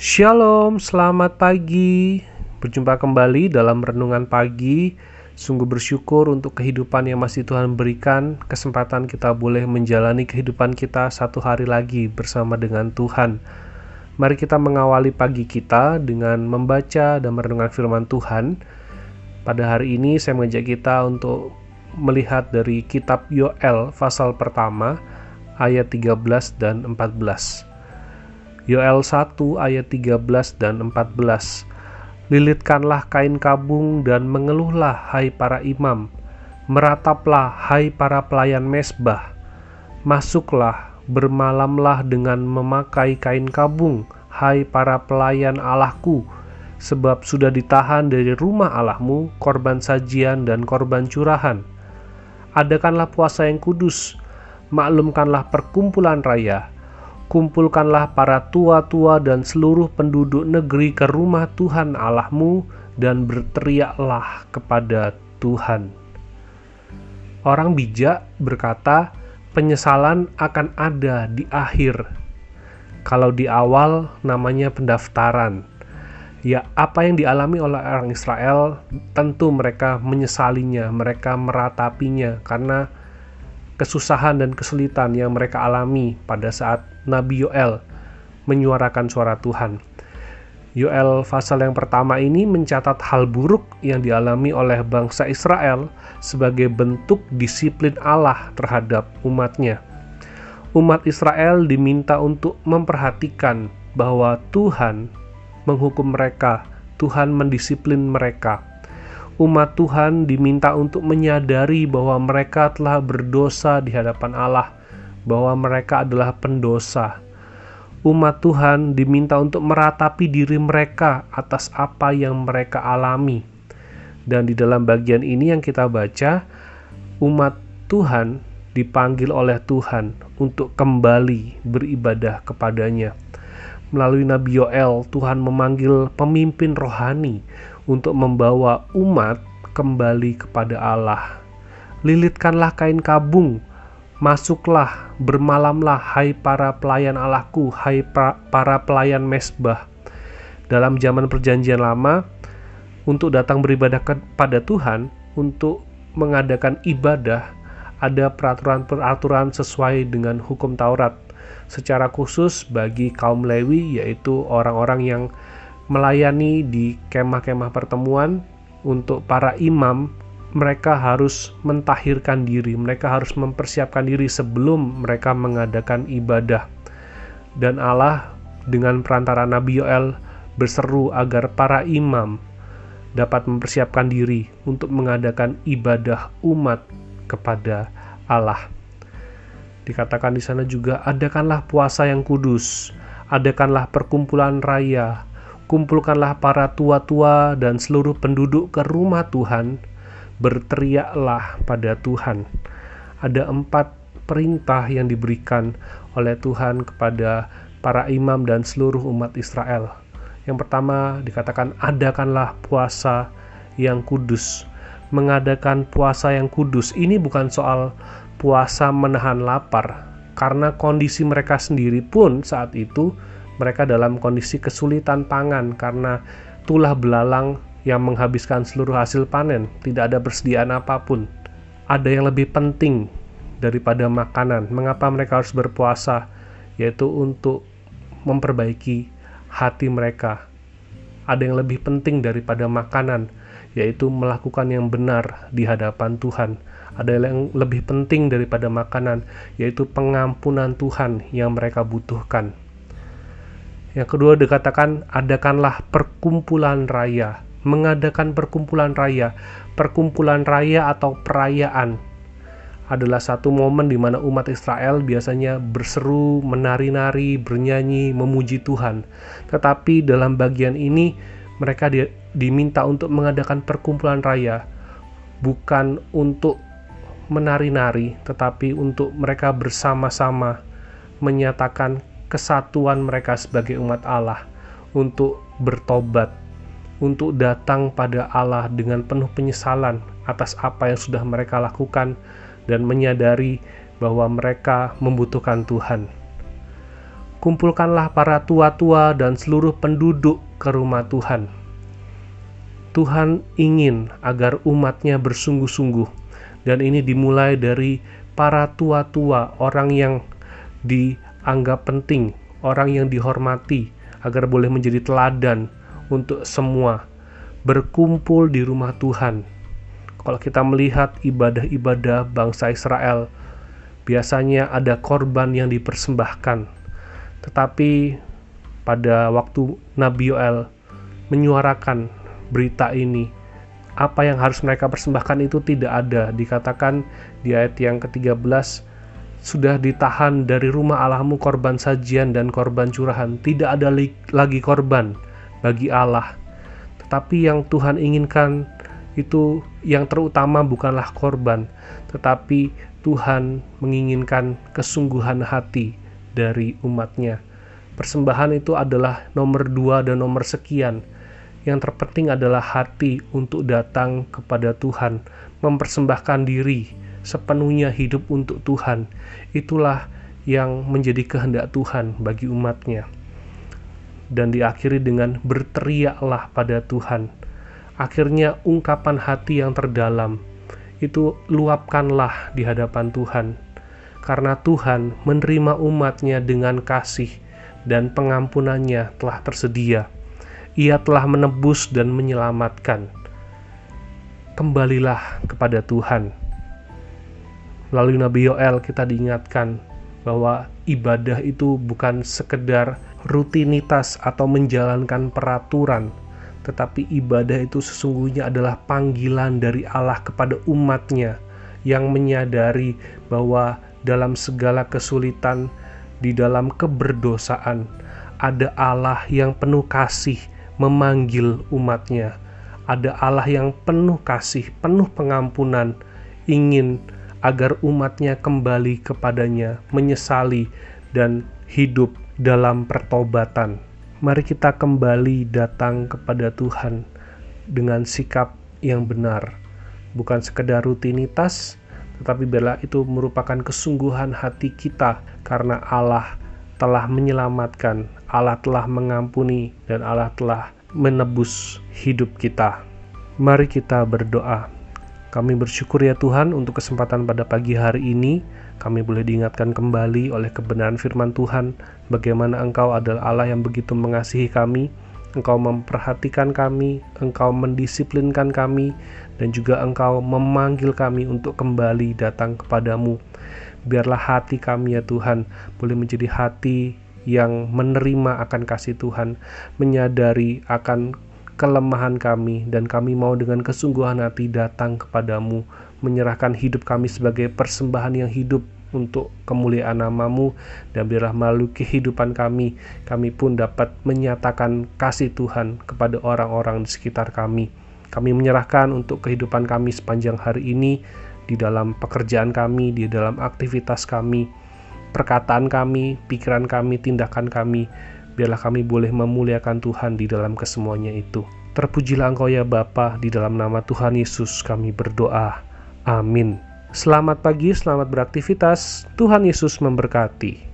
Shalom, selamat pagi. Berjumpa kembali dalam renungan pagi. Sungguh bersyukur untuk kehidupan yang masih Tuhan berikan, kesempatan kita boleh menjalani kehidupan kita satu hari lagi bersama dengan Tuhan. Mari kita mengawali pagi kita dengan membaca dan merenungkan firman Tuhan. Pada hari ini saya mengajak kita untuk melihat dari kitab Yoel pasal pertama ayat 13 dan 14. Yoel 1 ayat 13 dan 14. Lilitkanlah kain kabung dan mengeluhlah hai para imam. Merataplah hai para pelayan mesbah. Masuklah, bermalamlah dengan memakai kain kabung, hai para pelayan Allahku, sebab sudah ditahan dari rumah Allahmu korban sajian dan korban curahan. Adakanlah puasa yang kudus, maklumkanlah perkumpulan raya, kumpulkanlah para tua-tua dan seluruh penduduk negeri ke rumah Tuhan Allahmu dan berteriaklah kepada Tuhan. Orang bijak berkata, penyesalan akan ada di akhir. Kalau di awal namanya pendaftaran. Ya, apa yang dialami oleh orang Israel tentu mereka menyesalinya, mereka meratapinya karena kesusahan dan kesulitan yang mereka alami pada saat Nabi Yoel menyuarakan suara Tuhan. Yoel pasal yang pertama ini mencatat hal buruk yang dialami oleh bangsa Israel sebagai bentuk disiplin Allah terhadap umatnya. Umat Israel diminta untuk memperhatikan bahwa Tuhan menghukum mereka, Tuhan mendisiplin mereka umat Tuhan diminta untuk menyadari bahwa mereka telah berdosa di hadapan Allah, bahwa mereka adalah pendosa. Umat Tuhan diminta untuk meratapi diri mereka atas apa yang mereka alami. Dan di dalam bagian ini yang kita baca, umat Tuhan dipanggil oleh Tuhan untuk kembali beribadah kepadanya. Melalui Nabi Yoel, Tuhan memanggil pemimpin rohani untuk membawa umat kembali kepada Allah. Lilitkanlah kain kabung, masuklah, bermalamlah, hai para pelayan Allahku, hai para pelayan mesbah. Dalam zaman perjanjian lama, untuk datang beribadah kepada Tuhan, untuk mengadakan ibadah, ada peraturan-peraturan sesuai dengan hukum Taurat. Secara khusus bagi kaum Lewi, yaitu orang-orang yang melayani di kemah-kemah pertemuan untuk para imam mereka harus mentahirkan diri, mereka harus mempersiapkan diri sebelum mereka mengadakan ibadah. Dan Allah dengan perantara Nabi Yoel berseru agar para imam dapat mempersiapkan diri untuk mengadakan ibadah umat kepada Allah. Dikatakan di sana juga, adakanlah puasa yang kudus, adakanlah perkumpulan raya, kumpulkanlah para tua-tua dan seluruh penduduk ke rumah Tuhan, berteriaklah pada Tuhan. Ada empat perintah yang diberikan oleh Tuhan kepada para imam dan seluruh umat Israel. Yang pertama dikatakan adakanlah puasa yang kudus. Mengadakan puasa yang kudus ini bukan soal puasa menahan lapar, karena kondisi mereka sendiri pun saat itu mereka dalam kondisi kesulitan pangan karena tulah belalang yang menghabiskan seluruh hasil panen, tidak ada persediaan apa pun. Ada yang lebih penting daripada makanan. Mengapa mereka harus berpuasa? Yaitu untuk memperbaiki hati mereka. Ada yang lebih penting daripada makanan, yaitu melakukan yang benar di hadapan Tuhan. Ada yang lebih penting daripada makanan, yaitu pengampunan Tuhan yang mereka butuhkan. Yang kedua dikatakan adakanlah perkumpulan raya. Mengadakan perkumpulan raya. Perkumpulan raya atau perayaan adalah satu momen di mana umat Israel biasanya berseru, menari-nari, bernyanyi, memuji Tuhan. Tetapi dalam bagian ini mereka di, diminta untuk mengadakan perkumpulan raya bukan untuk menari-nari, tetapi untuk mereka bersama-sama menyatakan kesatuan mereka sebagai umat Allah untuk bertobat, untuk datang pada Allah dengan penuh penyesalan atas apa yang sudah mereka lakukan dan menyadari bahwa mereka membutuhkan Tuhan. kumpulkanlah para tua-tua dan seluruh penduduk ke rumah Tuhan. Tuhan ingin agar umatnya bersungguh-sungguh, dan ini dimulai dari para tua-tua, orang yang dianggap penting, orang yang dihormati, agar boleh menjadi teladan untuk semua berkumpul di rumah Tuhan. Kalau kita melihat ibadah-ibadah bangsa Israel, biasanya ada korban yang dipersembahkan, tetapi pada waktu Nabi Yoel menyuarakan berita ini, apa yang harus mereka persembahkan itu tidak ada. Dikatakan di ayat yang ke-13, sudah ditahan dari rumah Allahmu korban sajian dan korban curahan. Tidak ada lagi korban bagi Allah. Tetapi yang Tuhan inginkan itu yang terutama bukanlah korban, tetapi Tuhan menginginkan kesungguhan hati dari umatnya. Persembahan itu adalah nomor dua dan nomor sekian. Yang terpenting adalah hati untuk datang kepada Tuhan, mempersembahkan diri sepenuhnya hidup untuk Tuhan. Itulah yang menjadi kehendak Tuhan bagi umatnya. Dan diakhiri dengan berteriaklah pada Tuhan. Akhirnya ungkapan hati yang terdalam itu luapkanlah di hadapan Tuhan karena Tuhan menerima umatnya dengan kasih dan pengampunannya telah tersedia. Ia telah menebus dan menyelamatkan. Kembalilah kepada Tuhan. Melalui Nabi Yoel kita diingatkan bahwa ibadah itu bukan sekedar rutinitas atau menjalankan peraturan, tetapi ibadah itu sesungguhnya adalah panggilan dari Allah kepada umatnya yang menyadari bahwa dalam segala kesulitan, di dalam keberdosaan, ada Allah yang penuh kasih memanggil umatnya. Ada Allah yang penuh kasih, penuh pengampunan, ingin agar umatnya kembali kepadanya, menyesali, dan hidup dalam pertobatan. Mari kita kembali datang kepada Tuhan dengan sikap yang benar, bukan sekedar rutinitas, tetapi biarlah itu merupakan kesungguhan hati kita karena Allah telah menyelamatkan, Allah telah mengampuni, dan Allah telah menebus hidup kita. Mari kita berdoa. Kami bersyukur ya Tuhan untuk kesempatan pada pagi hari ini. Kami boleh diingatkan kembali oleh kebenaran firman Tuhan, bagaimana Engkau adalah Allah yang begitu mengasihi kami, Engkau memperhatikan kami, Engkau mendisiplinkan kami, dan juga Engkau memanggil kami untuk kembali datang kepadamu. Biarlah hati kami ya Tuhan boleh menjadi hati yang menerima akan kasih Tuhan, menyadari akan kelemahan kami, dan kami mau dengan kesungguhan hati datang kepadamu, menyerahkan hidup kami sebagai persembahan yang hidup untuk kemuliaan namamu dan biarlah melalui kehidupan kami kami pun dapat menyatakan kasih Tuhan kepada orang-orang di sekitar kami kami menyerahkan untuk kehidupan kami sepanjang hari ini, di dalam pekerjaan kami, di dalam aktivitas kami, perkataan kami, pikiran kami, tindakan kami. Biarlah kami boleh memuliakan Tuhan di dalam kesemuanya itu. Terpujilah Engkau ya Bapa, di dalam nama Tuhan Yesus kami berdoa. Amin. Selamat pagi, selamat beraktivitas. Tuhan Yesus memberkati.